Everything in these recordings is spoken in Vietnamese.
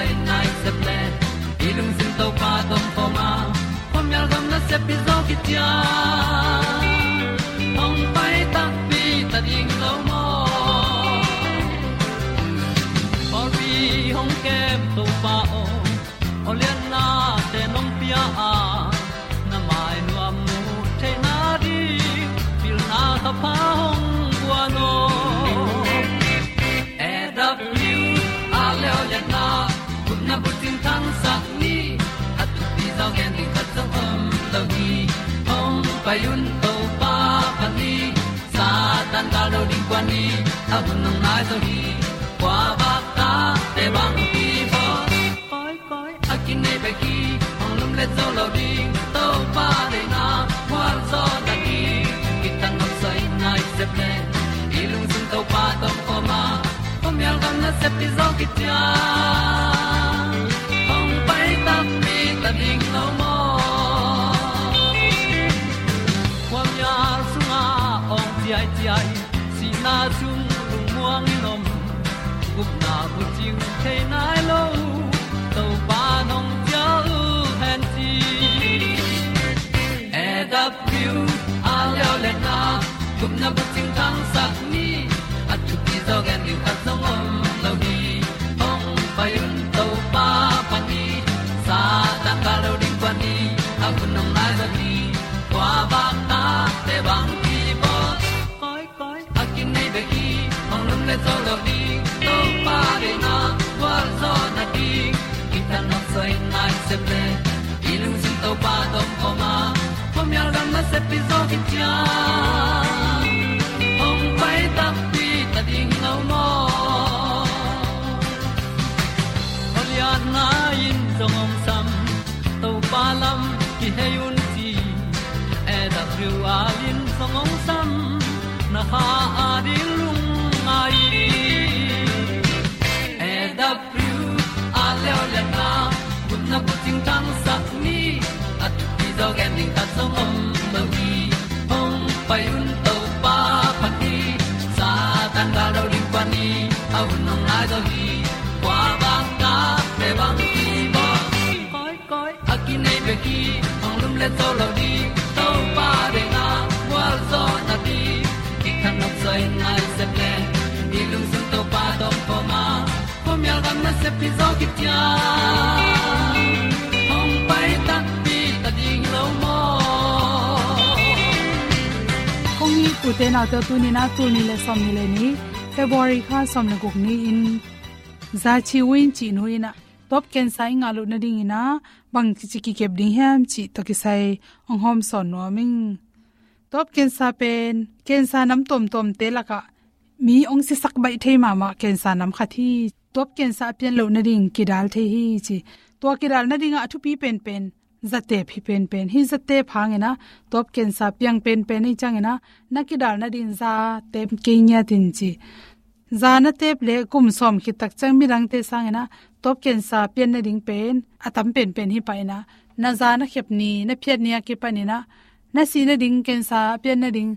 tan nai se ple ilung sin to pa tom pa ma. Pom yal gam na se pi zo ki tia hong pai ta pi ta ding lo mo Or bi hong kem to pa o Olian na te pia a Na mai nu am mu te na di Pil na ta pa zo ni Kwa ba ta te bang ki bo Koi koi a kin nei pe ki Hong lum le zo lo ding To pa de na Kwa zo ta ki Ki tan nok sai nai se ple ilung sun to pa tom ko ma kom yal gam na se pi zo ki gup na bu ting tang sat ni at tu ti zo gen ni at song om lo hi ong pai un to pa pa ni sa ta ka lo ding pa ni a bu nong lai za ni kwa ba ta te bang ki bo koi koi a kin nei be ki ong lum le zo lo ni to pa de na kwa zo na ti ki ta na sai nai se ple ilung sin to pa tom ko ma pom yal gam na se pi zo ki tia lai do gi qua ba ta pe bang ti ba koi koi a nei pe ki hong lum le to lo di to pa de na wa zo na ti ki kan nok sai nai se ple ni lung sun to pa do po ma pom yal gam na se pi zo ki tia hong pai ta pi ta ding lo mo kong ni ku te na te tu ni na tu ni le som ni le ni february kha som le guk ni in za chi win chi no ina. Top ken sai nga lu na ding ina. Bang chi chi ki kep ding ham chi to ki sai ong hom son no ming top ken sa pen, ken sa nam tom tom te la ka. Mi ong si sak bai thei ma ma ken sa nam kha thi. Top ken sa pian lo na ding ki dal the hi chi. To ki dal na ding a thu pi pen pen zate phi pen pen. Hi zate phang ena top ken sa piang pen pen ni chang ena na ki dal na din za tem ke nya tin chi. Za na tep le kum som khi tak chang mi rang te sang ena top ken sa pian na ding pen, atam pen pen hi pa ena na za na khep ni, na phiat nia ki pa ni na na si na ding ken sa pian na ding,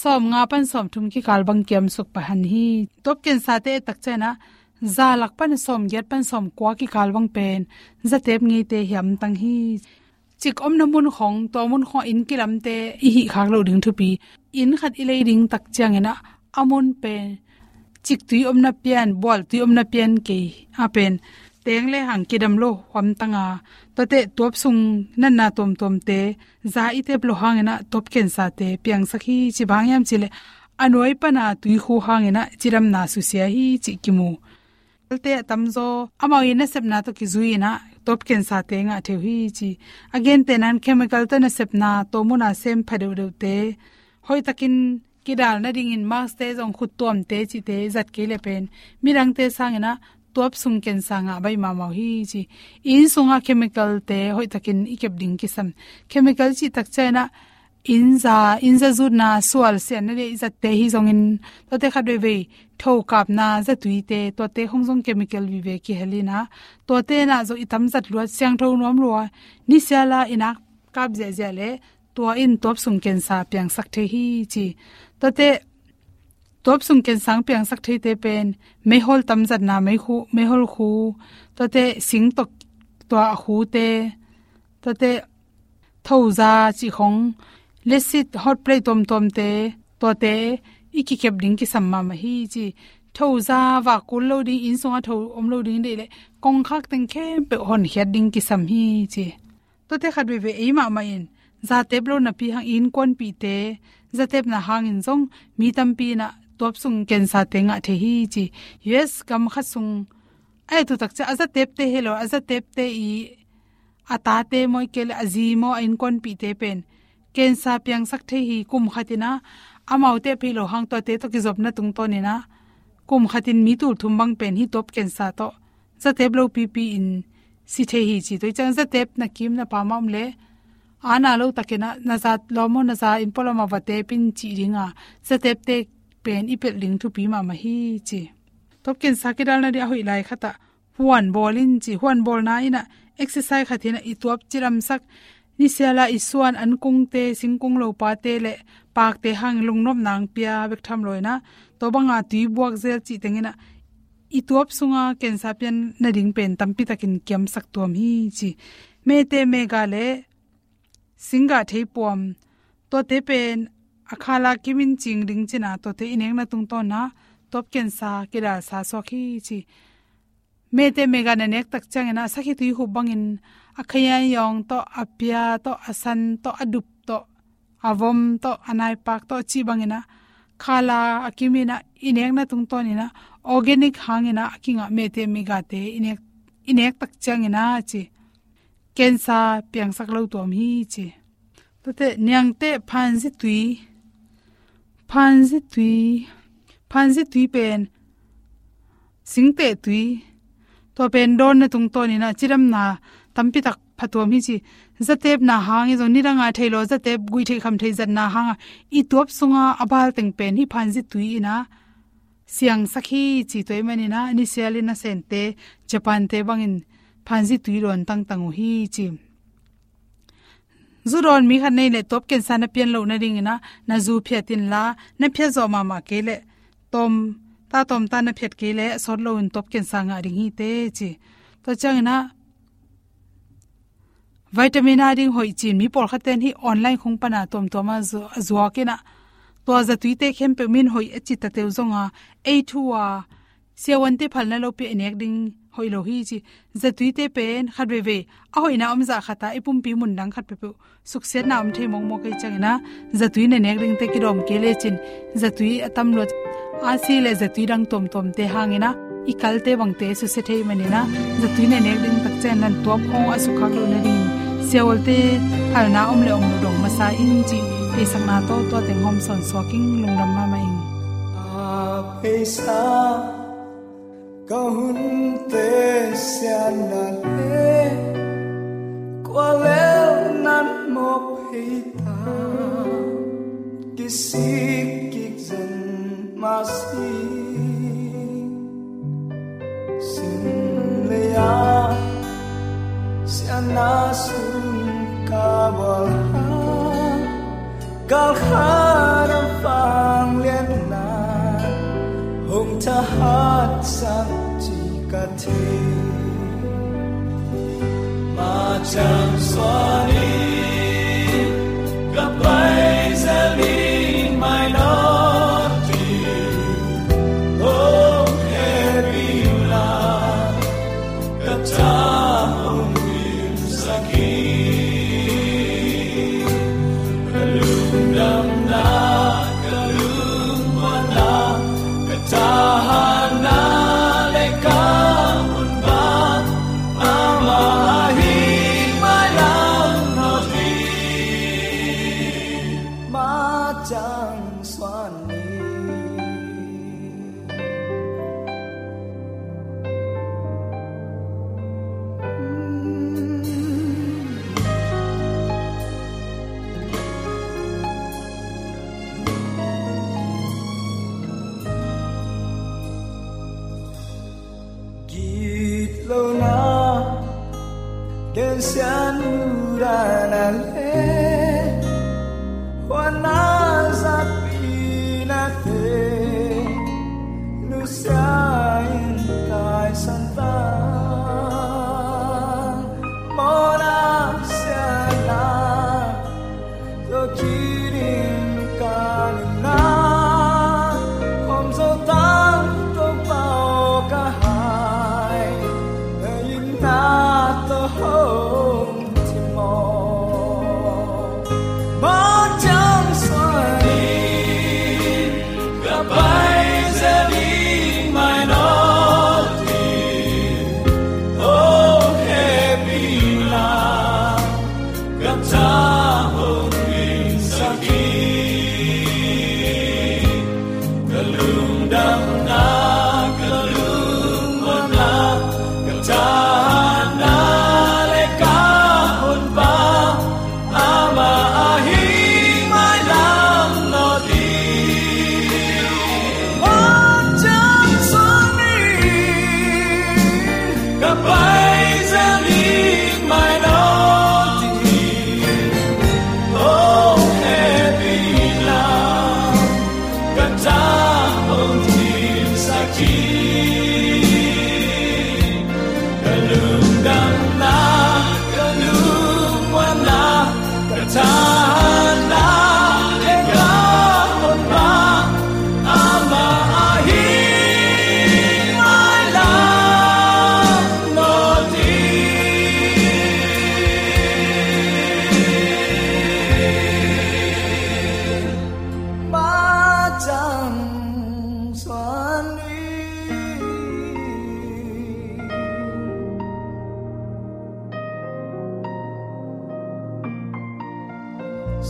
som nga pan som thum ki kal bang kem suk pa han hi. Top ken sa te tak chena za lak pan som get pan som kwa ki kal bang pen. Za tep ngi te hiam tang hi. Chik om na mun khong, to mun kho in kilam te i hi khak lo ding thupi. In khat ilei ding tak chang ena, amun pen. Chik tui om na pian bol tui om na pian ke a pen. Teng le hang kidam lo hom tanga. To te top sung nan na tom tom te. Za i te blo hang na top ken sa te. Piang sakhi chi bang yam chile anoi pana tui khu hang na chiram na su sia hi chi kimu te tamzo. Amao ina sepna to ki zui na top ken sa te nga the hi chi. Again, te nan chemical ta na sepna to mu na sem phade de te. Hoi takin kidal na ding in mask te jong khut tom te chi te zat ke le pen. Mirang te sang na top sung ken sanga bai ma ma hi chi. In sunga chemical te hoi takin ikep ding kisam. Chemical chi tak chaina in za in za zu na sual se na le za te hi zong in to te khat ve tho kap na za tui te to te hong zong chemical vi ve ki helina to te na zo itam zat luat siang tho nom lo ni sia la ina kap je je le to in top sung ken sa pyang sak the hi chi to te top sung ken sang piang sak the te pen me hol tam zat na me khu me hol khu to te sing tok to a khu te to te thau za chi khong lesit hot play tom tom te, to te, iki kep ding ki samma ma hi chi tho za wa kul lo ding in songa tho om lo ding de le, kong khak teng khe pe hon hiat ding ki sam hi chi to te khat be be e ma ma in. Za teblo na pi hang in kon pi te. Za tep na hang in zong, mi tam pi na top sung ken sa te nga the hi chi yes kam kha sung. Ai tu tak cha aza tep te hello aza tep te i. Ata te moi kel azimo in kon pi te pen ken sa pyang sak the hi kum khatina. Amau te phi lo hang to te to ki job na tung to ni na. Kum khatin mi tu thum bang pen hi top ken sa to. Za te blo pi pi in si the hi chi to chang za tep na kim na pa mam um le. Ana lo takena na za lo mo na za in poloma wa te pin chi ringa za tep te pen ipel ling thu pi ma ma hi chi. Top ken dal na dia hoi lai khata huan bolin chi, huan bol na ina exercise khatina i tuap chiram sak. Isela isuan an kung te, singkung lo pa te le, pak te hang lungnom nang pia bek tham loina to banga tui buak zel chi tengena i tuap sunga ken sa pian na ding pen tampi takin kiam sak tuam hi chi, me te me ga le, singa thei puam, to te pen, akhala kimin ching ding china to te ineng na tung to na, top ken sa kira sa so khi chi me te mega na nek tak chang na sakhi tu hu bangin akhaya yong to apia to asan to adup to avom to anai pak to chi bangina khala akimina inek na tung to ni na organic hangina akinga me te mega te inek inek tak chang na chi kensa piang sak lo tom hi chi to te nyang te phan si tui phanzi tui phanzi tui pen singte tui to pen don na tung to ni na chiram na tampi tak phatom hi chi zatep na hangi zo niranga thailo, zatep gui thei kham thei zat na hanga i top sunga abal teng pen hi phanzi tui ina. Siang sakhi chi toy mani na ni sialina sente japan te bangin phanzi tui ron tang tang hi chi. Zuron mi khan nei le top ken sana pian lo na ring na na zu phya tin la, na phya zo ma ma ke le, tom ta tom ta na phet ke le, sot lo in top ken sanga ring hi te chi. To chang na vitamin a ding hoi chin mi por khaten hi online khung pana tom to ma zo azwa ke na. To za tuite khem pe min hoi achi ta teu zonga a thuwa sewan te phalna lo pe enek ding hoi lo hi chi. Za tuite pen khat ve ve. A hoi na om za khata ipum pi mun dang khat pe pe. Suk se nam the mong mo kai chang na za tui ne nek ring te ki rom ke le chin. Za tui atam lo a si le za tui dang tom tom te hangena i kal te wang te su se thei mani na za tui ne nek ring tak chen nan top khong a su khak lo na ring seol te phal na om le om lo dong ma sa in chi. Pe sang na to to teng hom son so king lung ram ma ma in. A pe sa kahun te sian na le qua leo nan mop hay ta. Kisik kik zen masi sin leya ya. Sian na sun ka bal ha kal kharam phang liên na. Hong ta hát Jika di.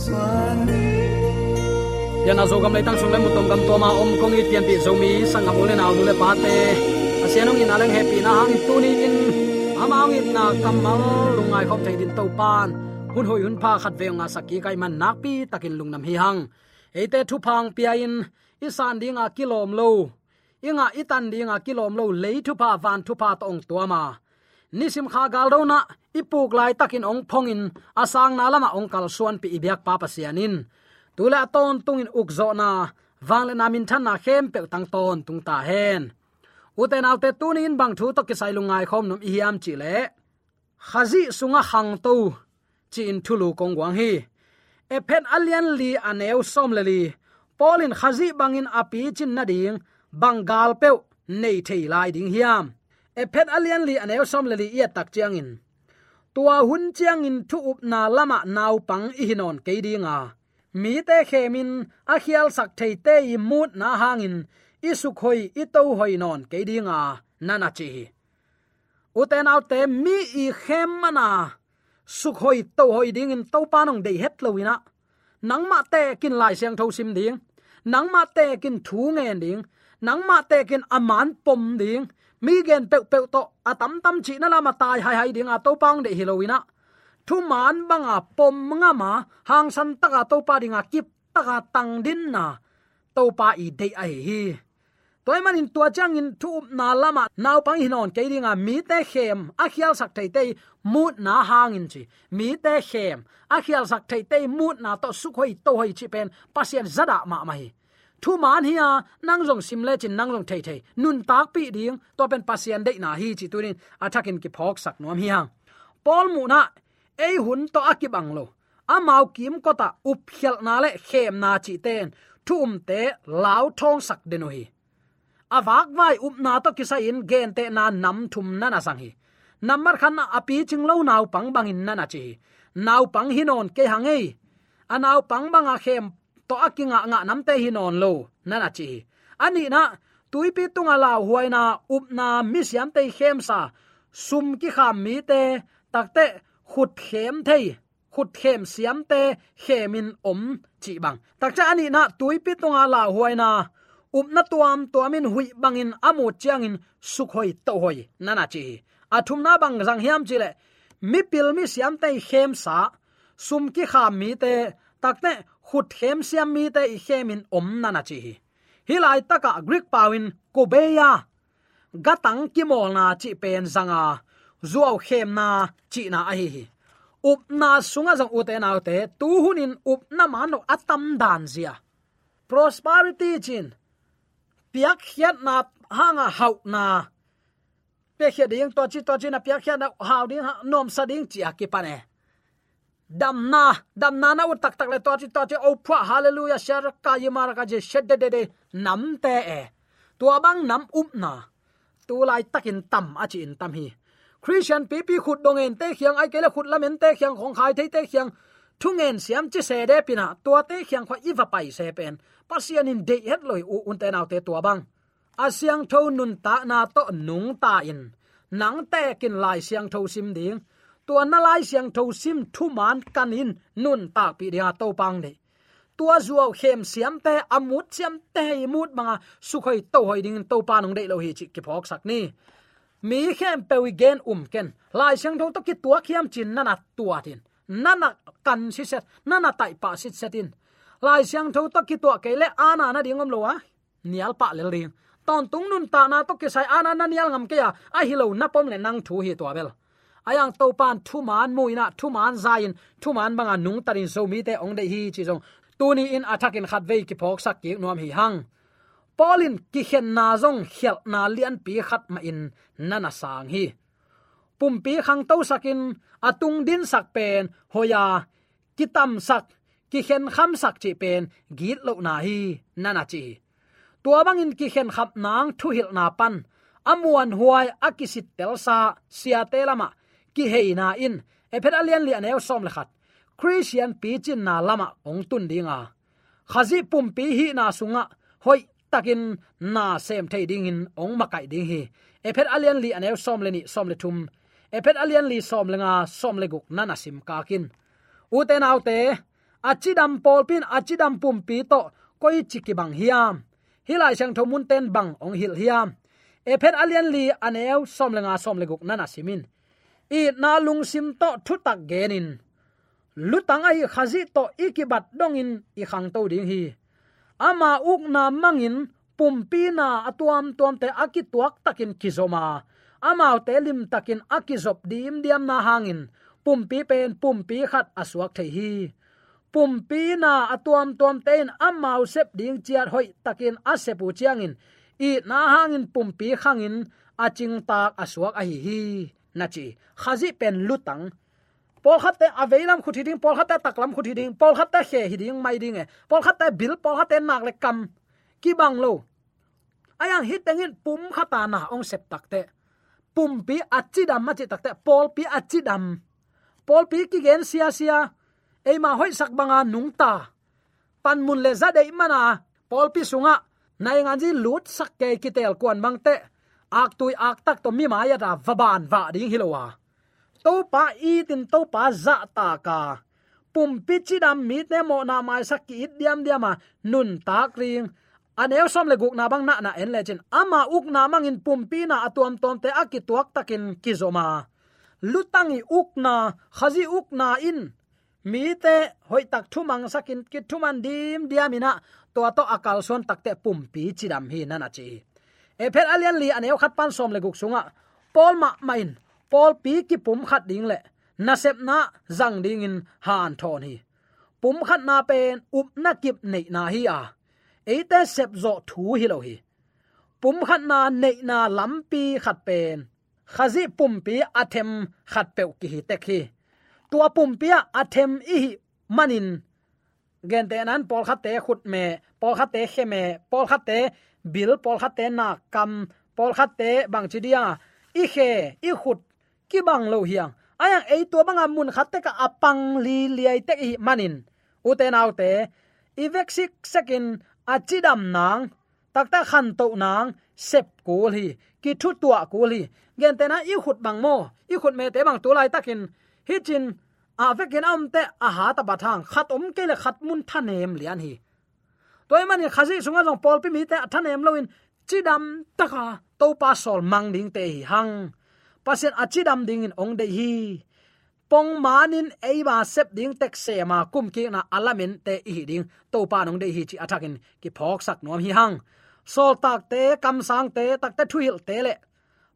Xoan đi yana zo gam le tang sung le mutom gam to ma om kong i tian pi zo mi sang am le naw nu le pa te asianong in aleng happy na hang tu ni in amang in na kamal lungai khop thei din to pan hun hoi hun pha khat ve nga saki kai man nak pi takin lungnam hi hang eite thu phang pia in isan dinga kilom lo inga itan dinga kilom lo le thu pha van thu pha tong tuama nisim kha gal do na ipuk lai takin ong phongin asang na lama ong kal suan pi ibyak pa pasianin tula ton tungin ukzo na wangle namin than na khem pe tang ton tung ta hen. Uten alte tunin bang thu to ki sai lungai khom nom ihiam chi le. Khazi sunga hang to chi in thulu kong wang hi. E alian li aneu som le li. Polin khazi bangin api chin na ding bangal pe nei thei lai ding hiam. E alian li aneu som le li, ia tak chiang in tua hun chiang in thu up na lama nau pang i hinon ke dinga mi te khemin, a khial sak thei te i mut na hangin, i su khoi i to hoi non ke dinga nana chi. Uten out te mi i khem mana. Suk khoi to hoi ding in to panong dei het nằng ma te kin lai siang tho sim ding. Nangma te kin thu nge ding. Nang ma te kin aman pom ding mi gen pe pe to atam tam chi na lama tai, hai hai ding a to pang de hilowina thu man banga pom nga ma, hang san taka to pa dinga kip taka tang din na. To pa i de ai hi toy manin tua chang in thu na lama naw pang hinon ke ringa mi te khem, a khial sak thei te mut na hang in chi. Mi te khem, a khial sak thei te mut na to su khoi to hoi chi pen, pasien zada ma mai thu man hiya à, nang jong sim le chin nang jong thei thei. Nun tak pi ding, to pen pasien dei na hi chi turin. Athakin ki phok sak nom hi à. hang pol mu na, ei hun to akibang lo. Amau kim ko ta up khel na le khem na chi ten. Thum um te lao thong sak denu hi. Awak vai up na to kisa in gen te na nam thum na na sang hi. Namar khan api ching lo naw pang bang in na na chi naw pang hinon ke hangei anaw pang bang a khem to akinga nga namte hi non lo. Nana chi. Ani na tuipi tunga la huaina upna mi siam te khem sa. Sum ki kham mi te takte khut khem thei. Khut khem siam te khemin om chi bang. Takcha ani na tuipi tunga la huaina up na tuam tuamin hui bangin amu chiangin sukhoi to hoi. Nana chi. Athumna bang jang hiam chile mi pil mi siam te khem sa. Sum ki kham mi te takte khut khem siam mi te i khemin om nana chi hi. Hilai taka greek pawin kobeya. Gatang kimol na chi pen zanga. Zuaw khem na chi na a hi up na sunga jang ute na ute tu hunin up na mano atam dan zia. Prosperity chin. Piak hiat na hanga hau na. Pe khia ding to chi to chi na piak hiat na hau ding nom sa ding chi akipane dam na dam na na tak tak le to chi to chi o phwa hallelujah shar ka yimar ka je shed de de nam te e tua bang nam up na tu lai takin tam a chi in tam hi christian pi pi khut dong en te khiang ai kele khut lamen te khiang khong khai te te khiang thungen siam chi se de pina tua te khiang kho iwa pai se pen pasian in de het loi u un te naw te tua bang asyang tho nun ta na to nung ta in nang te kin lai siang tho sim ding tua na lai siang tho sim thu man kan in nun ta pi dia to pang de tua zuaw khem siam te amut siam te mut manga sukhoi to hoi ding to pa nong dei lo hi chi ki phok sak ni. Mi khem pe wi gen um ken lai siang tho to ki tua khiam chin na na tua tin nana kan si set nana tai pa si setin lai siang tho to ki tua ke le ana na dingom lo wa nial pa le ring ton tung nun ta na to ke sai ana na nial ngam ke ya a hi lo na pom le nang thu hi to bel ayang topan thu man muina thu man zain thu man banga nung tarin so mi te ong de hi chi jong tuni in attack in khat vei ki phok sak ki nuam hi hang. Polin ki khen na jong khel na lian pi khat ma in nana sang hi. Pumpi khang to sakin atung din sak pen hoya kitam sak ki khen kham sak chi pen git lo na hi nana chi. Tua bangin ki khen khap nang thu hil na pan amuan huai akisit telsa sia telama ki heina in. Ephet alian li anew som lekhat christian pi chin na lama ah, ong tun dinga ah. khazi pum pi hi na sunga. Hoi, takin na sem thei ding in, ong makai ding hi. Ephet alian li anew som le ni, som le thum. Ephet alian li som lenga som le guk nana sim ka kin. U te nau te, achidam polpin achidam pum pi to, koi chiki bang hiam. Hilai sang thomun ten bang ong hil hiam. Ephet alian li anew som lenga som le guk nana simin i na lung sim to thu tak genin. Lutang ai khazi to ikibat dongin i khang to ding hi. Ama uk na mangin pumpi na atuam tuam te akituak takin kizoma. Amau te lim takin akizop dim diam na hangin. Pumpi pen pumpi khat aswak thei hi. Pumpi na atuam tuam ten amau sep ding chiat hoi takin asepu chiangin. I na hangin pumpi khangin, aching tak aswak a hi hi na chi khazi pen lutang. Pol khat te aveilam khuthi ding pol khat te taklam khuthi ding pol khat ta khe hi ding mai ding e pol khat ta bil pol khat te nak le kam. Ki bang lo. Ayang hit tengin pum khata na ong sep takte pum pi achidam ma chi takte pol pi achidam pol pi ki gen sia sia. Ei ma hoi sak banga nung ta. Pan mun le za dei mana pol pi sunga. Nai ngan ji lut sak ke ki tel kwan bang te ak tui ak tak to mi maya ra vaban va ding hilowa to pa i tin to pa za ta ka pum pi chi dam mi te mo na mai sak ki diam diama nun tak ring aneu som le guk na bang na na en le chen ama uk na mang in pum pi na atuam tom te akituak takin kizoma lutangi uk na khazi uk na in. Mi te hoi tak thu mang sakin ki thu man dim diamina to to akal son takte pumpi chidam hi nana chi e phet alian li aneu khat pan som le guk sunga. Pol ma main pol pi ki pum khat ding le. Na sep na zang ding in han thon hi. Pum khat na pen, up na kip nei na hi a. Eite sep zo thu hi lo hi. Pum khat na nei na lampi khat pen. Khazi pum pi athem khat pe ki hi tek hi. Tua pum pia athem i manin. Gen te nan pol khat te khut me pol khat te khe me pol khat te bil pol khat te na kam pol khat te bang chi dia i khe i khut ki bang lo hiang ayang ei tua banga amun à khat te ka apang à li liai te i manin. U te nau te i vek sik sekin achidam à nang takta khan to nang sep ko li ki thu tua ko li, gen te na i khut bang mo i khut me te bang tu lai takin hi chin a vekin am te a ha ta bathang khat om ke le khat mun thanem lian hi toy man khazi sunga jong pol pi mi te thanem loin chidam taka to pa sol mang ding te hi hang pasen achidam ding in ong de hi. Pong manin eiba sep ding tek se ma kum ki na alamin te hi ding to pa nong de hi chi athakin ki phok sak nom hi hang sol tak te kam sang te tak te thuil te le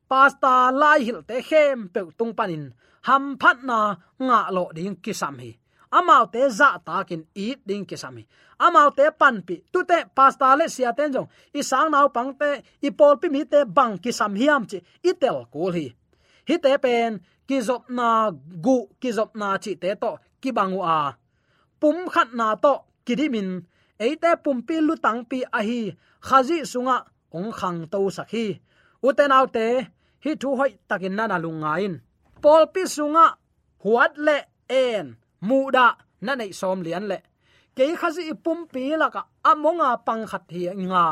pasta lai hil te khem pe tung panin ham phat na nga lo ding kisam hi. Amau te za dạ takin eat ding kisam hi amau te pan pi tu te pasta le sia ten jong i sang nau pang te i pol pi mi te bang kisam hiam chi i tel kul hi hi te pen ki zop na gu ki zop na chi te to ki bangu a. Pum khat na to, kidimin. Eite pum pi lu tang pi a hi khazi sunga ong khang to sakhi uten autte hi thu hoi takin na lungain. Pol pi sunga, huat le en. Muda na nei som lian le ke khazi ipum pi la ka amonga pang khat hi nga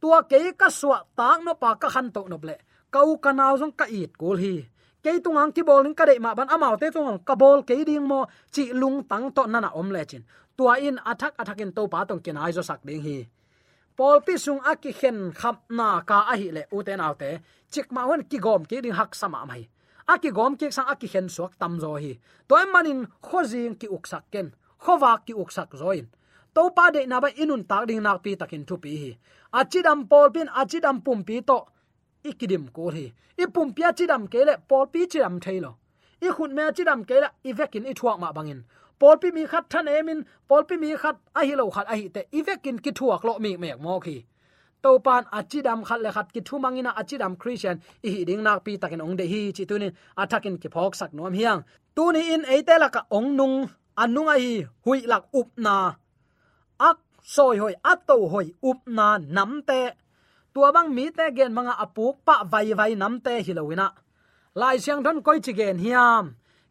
tua ke ka suwa tak no pa ka khan to no ble kau kanao jong ka it kul hi. Ke tungang ki bowling ka dei ma ban amau te tungang ka bol ke ding mo, chi lung tang to nana om le chin. Tua in athak athakin to pa tong ken ai zo sak ding hi. Pol pi sung a ki khen khap na ka a hi le u te nau te. Chik ma wen ki gom ki ding hak sama mai a ki gom ki sang a ki khen suak tam zo hi. Toy manin khozing ki uksak ken khowa ki uksak zoin. To pa de na ba inun tak ding nak pi takin thu pi hi. Achidam pol pin, achidam pum pi to ikidim ko hi. Ipum pia chidam kele pol pi chidam thailo. I khun me chidam kele i vekin i thuak ma bangin. Pol pi mi khat than emin pol pi mi khat a hi lo khat a hi te, i vekin ki thuak lo mi mek mo khi to pan achidam khat le khat ki thu mangina achidam christian, i hi ding nak pi takin ong de hi chi tunin athakin ki phok sak nom hiang. Tu ni in eite ka ong nung anung ai hui lak up na. Ak soi hoi ato hoi up na nam te. Tua bang mi te gen manga apuk pa vai vai nam te hilowina lai siang don koi chi gen hiam.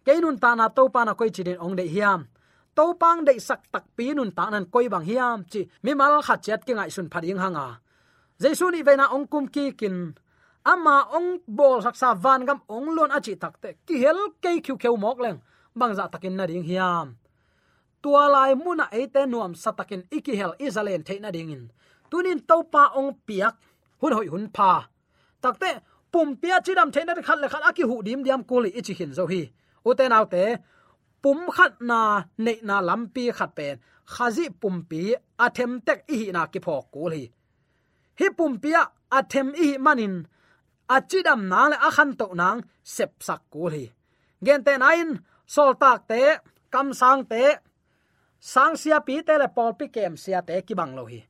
Keinun ta na to pa na koi chi den ong de hiam. To pang de sak tak pi nun ta nan koi bang hiam chi mi mal khat chat ki ngai sun phading hanga. Jesu ni veina ong kum ki kin. Ama ong bol sak sa van gam ong lon achi takte ki hel ke khu kheu mok leng bang za takin na ding hiam. Tua lai muna ate nuam satakin iki hel izalen theina ding in. Tunin topa ong piak, hun hoi hun pa takte pum pia chidam theina khat le khat aki hu dim diam kuli ichi hin zo hi. Uten autte pum khat na ne na lampi khat pen khazi pum pi athem tek i na ki phok kul hi hi pum pia athem i manin. Achidam na le akhan to nang, sep sak kul hi gen te nain sol tak te kam sang te, sang sia pi te le pol pi kem sia te ki bang lo hi.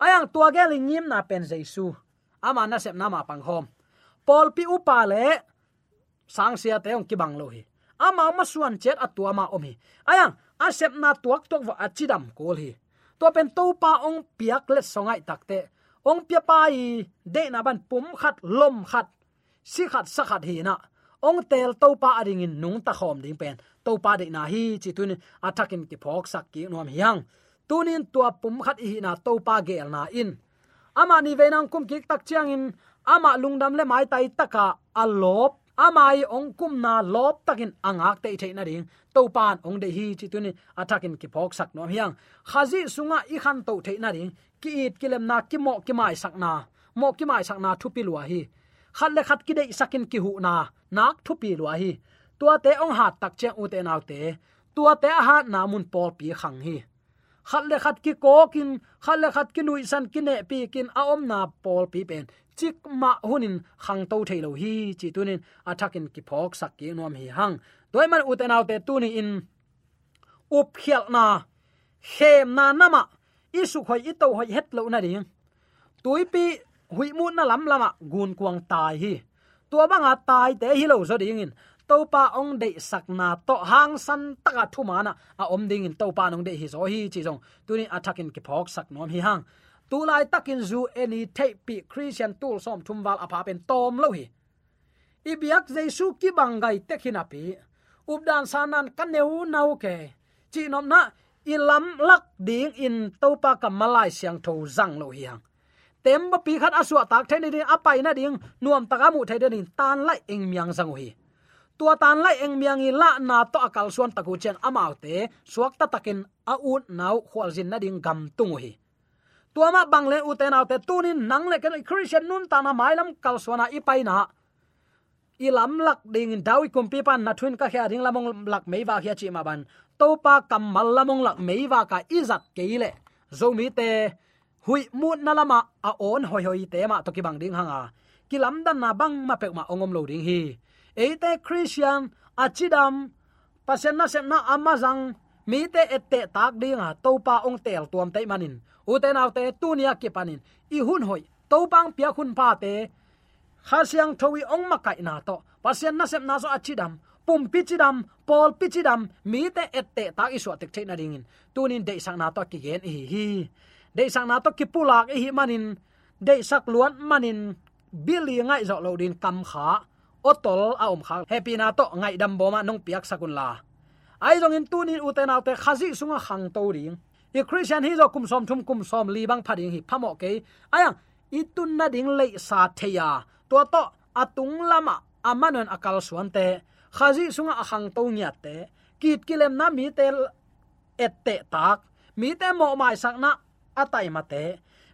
Ayang tua ge lingim na pen jesu ama na sep na ma pang hom. Pol pi upa le, sang sia te ong ki bang lo hi. Ama ma suan chet atua ma omi ayang asep na tuak tok wa achidam kol hi. To pen to pa ong piak le songai takte ong pia pai de na ban pum khat, lom khat, si khat sa khat hi na ong tel to pa ring in nung ta khom ding pen. To pa de na hi chi tun atakin ki phok sak ki nom hiang tunin tua pum khat hi na to pa gel na in. Ama ni venang kum ki tak chiang in. Ama lungdam le mai tai taka alop amai ong kum na lop takin angak te thei na ring to pan ong de hi chi tun atakin ki phok sak nom hiang khazi sunga i khan to thei na ring ki it kilem na ki mo ki mai sakna mo ki mai sakna thu pi lua hi khat le khat ki dei sakin ki hu na, nak thu pi lua hi. Tua te ong hat tak che u te nau te, tua te ha na mun pol pi khang hi. Khat le khat ki ko kin khat le khat ki nui san ki ne pi kin a om na pol pi pen. Chik ma hunin khang to thailo hi, chi tunin athakin ki phok sak ki nom hi hang. Toy man u te nau te tu ni in. Up khial na hem na nama. Isu khoi i hoi het lo na ding tuipi hui mu na lam lama gun kuang tai hi. Tua banga tai te hi lo zo ding in to pa ong de sắc na to hang san taka thu mana a om ding in to pa nong de hi zo hi chi jong tuni attacking ki phok sak nom hi hang. Tu lai takin zu any tape pi christian tool som thum wal apa pen tom lo hi. Ibiak jesu ki bangai tekhina pi updan sanan kaneu nau ke chi nom na ilam lak ding in topa ka malai siang tho zang lo hiang tem ba pi khat aswa tak the ni apai na ding, nuam taka mu the den tan lai eng miang sang hi tua tan lai eng miang i la na to akal suan taku chen amau te, suak ta takin a ut nau khwal jin na ding gam tung hi tua ma bang le u te nau te tunin nang le kan christian nun ta na mailam kal suana i pai na. I lam lak ding dawi kum pi pan na thun ka kha ding lamong lak mei wa khia chi ma ban. Topa kamal lamong lak meiwa ka izat keile zomi te hui mut na lama, a on hoi hoi te ma to ki bang ding hanga. Ki lam dan na bang ma pek ma ongom lo ding hi. Eite christian achidam pasen na sem na amazang. Mi te ette tak dinga topa ong tel tuam te manin. Uten autte tunia ki panin. I hun hoi topang pia khun pa te. Khasiang thowi ong makai na to. Pasen na sem na so achidam pum pichidam pol pichidam mi te ette ta isu tek theina ringin tunin de sang na to ki gen hi hi de sang à na to kipulak hi manin de sak luan manin bili ngai zo lo din kam kha otol a om kha happy na to ngai dam bo ma nong piak sakun la. Ai jong in tunin uten autte khazi sunga à khang to ring i christian hi zo kum som thum kum som li bang phading hi phamo ke ayang itun à, na ding le sa theya to to atung lama amanon akal suante khazi sunga akhang to nya te kit kilem na mi tel ette tak mi te mo mai sak na atai mate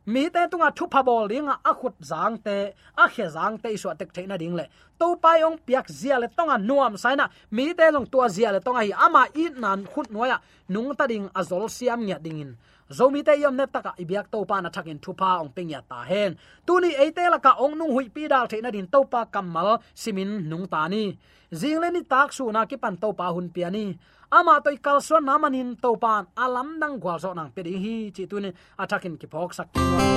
mi te tunga thu pha bol ringa a khut zang te, a khe zang te so tek theina ding le. To pai ong piak zia le tonga nuam saina mi te long tua zia le tonga hi ama i nan khut noya nung ta ding azol siam nya dingin zomi te yom ne taka ibyak to pa na thakin thupa ong ping ya ta hen. Tuni eite la ka ong nung hui pi dal theina din to pa kamal simin nung ta ni. Jingle ni tak su na ki pan to pa hun piani ama toy kalso namanin to pan. Alam nang gwal so nang pedi hi chi tuni atakin ki phok sak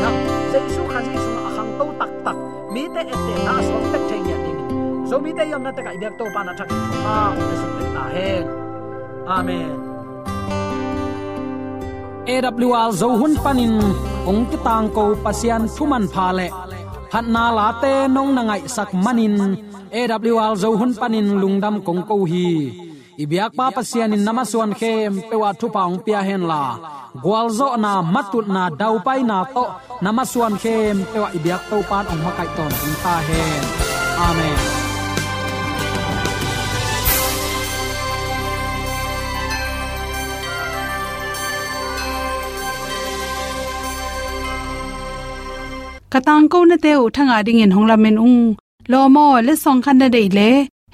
ya. Se su khaji su ma khang to tak tak. Mi te ete na so tek theng ya ding so mi te yom na ta ka ibyak to pan athakin thupa ong ta hen. Amen. AWR zo hun panin ong ki tang ko pasian thuman pha le. Phat na la te nong na ngai sak manin AWR zo hun panin lungdam kong ko hi ibyak pa pasian in namaswan khem pewa thu paung pia hen la. Gwalzo na matut na dau pai na to. Namaswan khem pewa ibyak to pan ong makai ton ta hen. Amen. Katang ko na te u thanga ding in hongla men ung. Lo mo, le song khan na dei le